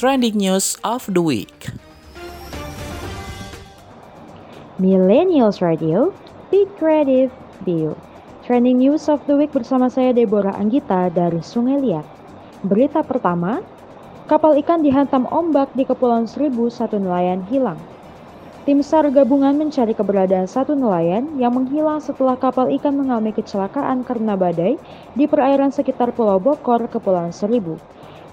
trending news of the week. Millennials Radio, Be Creative, You. Trending news of the week bersama saya Deborah Anggita dari Sungai Liat. Berita pertama, kapal ikan dihantam ombak di Kepulauan Seribu, satu nelayan hilang. Tim SAR gabungan mencari keberadaan satu nelayan yang menghilang setelah kapal ikan mengalami kecelakaan karena badai di perairan sekitar Pulau Bokor, Kepulauan Seribu.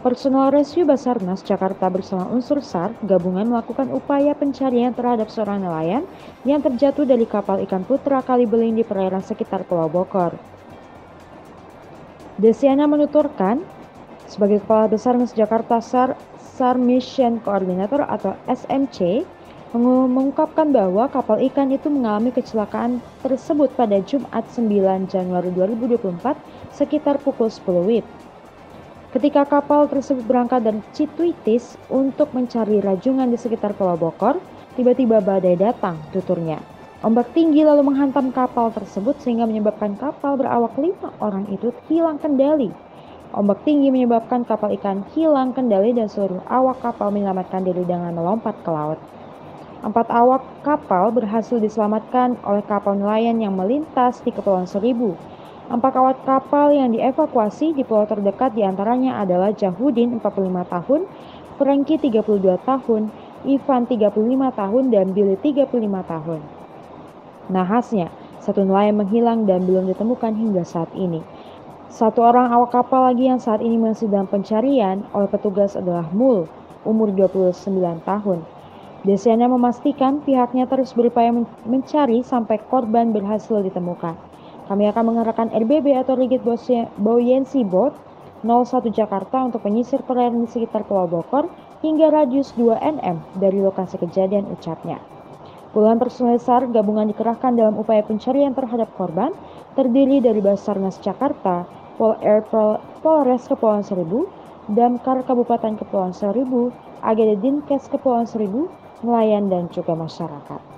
Personel Rescue Basarnas Jakarta bersama unsur SAR gabungan melakukan upaya pencarian terhadap seorang nelayan yang terjatuh dari kapal ikan putra Kalibeling di perairan sekitar Pulau Bokor. Desiana menuturkan, sebagai Kepala Basarnas Jakarta SAR, SAR Mission Coordinator atau SMC, mengungkapkan bahwa kapal ikan itu mengalami kecelakaan tersebut pada Jumat 9 Januari 2024 sekitar pukul 10 WIB. Ketika kapal tersebut berangkat dari Cituitis untuk mencari rajungan di sekitar Pulau Bokor, tiba-tiba badai datang, tuturnya. Ombak tinggi lalu menghantam kapal tersebut sehingga menyebabkan kapal berawak lima orang itu hilang kendali. Ombak tinggi menyebabkan kapal ikan hilang kendali dan seluruh awak kapal menyelamatkan diri dengan melompat ke laut. Empat awak kapal berhasil diselamatkan oleh kapal nelayan yang melintas di Kepulauan Seribu. Empat awak kapal yang dievakuasi di pulau terdekat di antaranya adalah Jahudin 45 tahun, Franky 32 tahun, Ivan 35 tahun, dan Billy 35 tahun. Nahasnya, satu nelayan menghilang dan belum ditemukan hingga saat ini. Satu orang awak kapal lagi yang saat ini masih dalam pencarian oleh petugas adalah Mul, umur 29 tahun. Desiana memastikan pihaknya terus berupaya mencari sampai korban berhasil ditemukan. Kami akan mengerahkan RBB atau Rigid Buoyancy Boat 01 Jakarta untuk menyisir perairan di sekitar Pulau Bokor hingga radius 2 nm dari lokasi kejadian ucapnya. Puluhan personel SAR gabungan dikerahkan dalam upaya pencarian terhadap korban, terdiri dari Basarnas Jakarta, Pol Air Polres Kepulauan Seribu, Damkar Kabupaten Kepulauan Seribu, AGD Dinkes Kepulauan Seribu, nelayan dan juga masyarakat.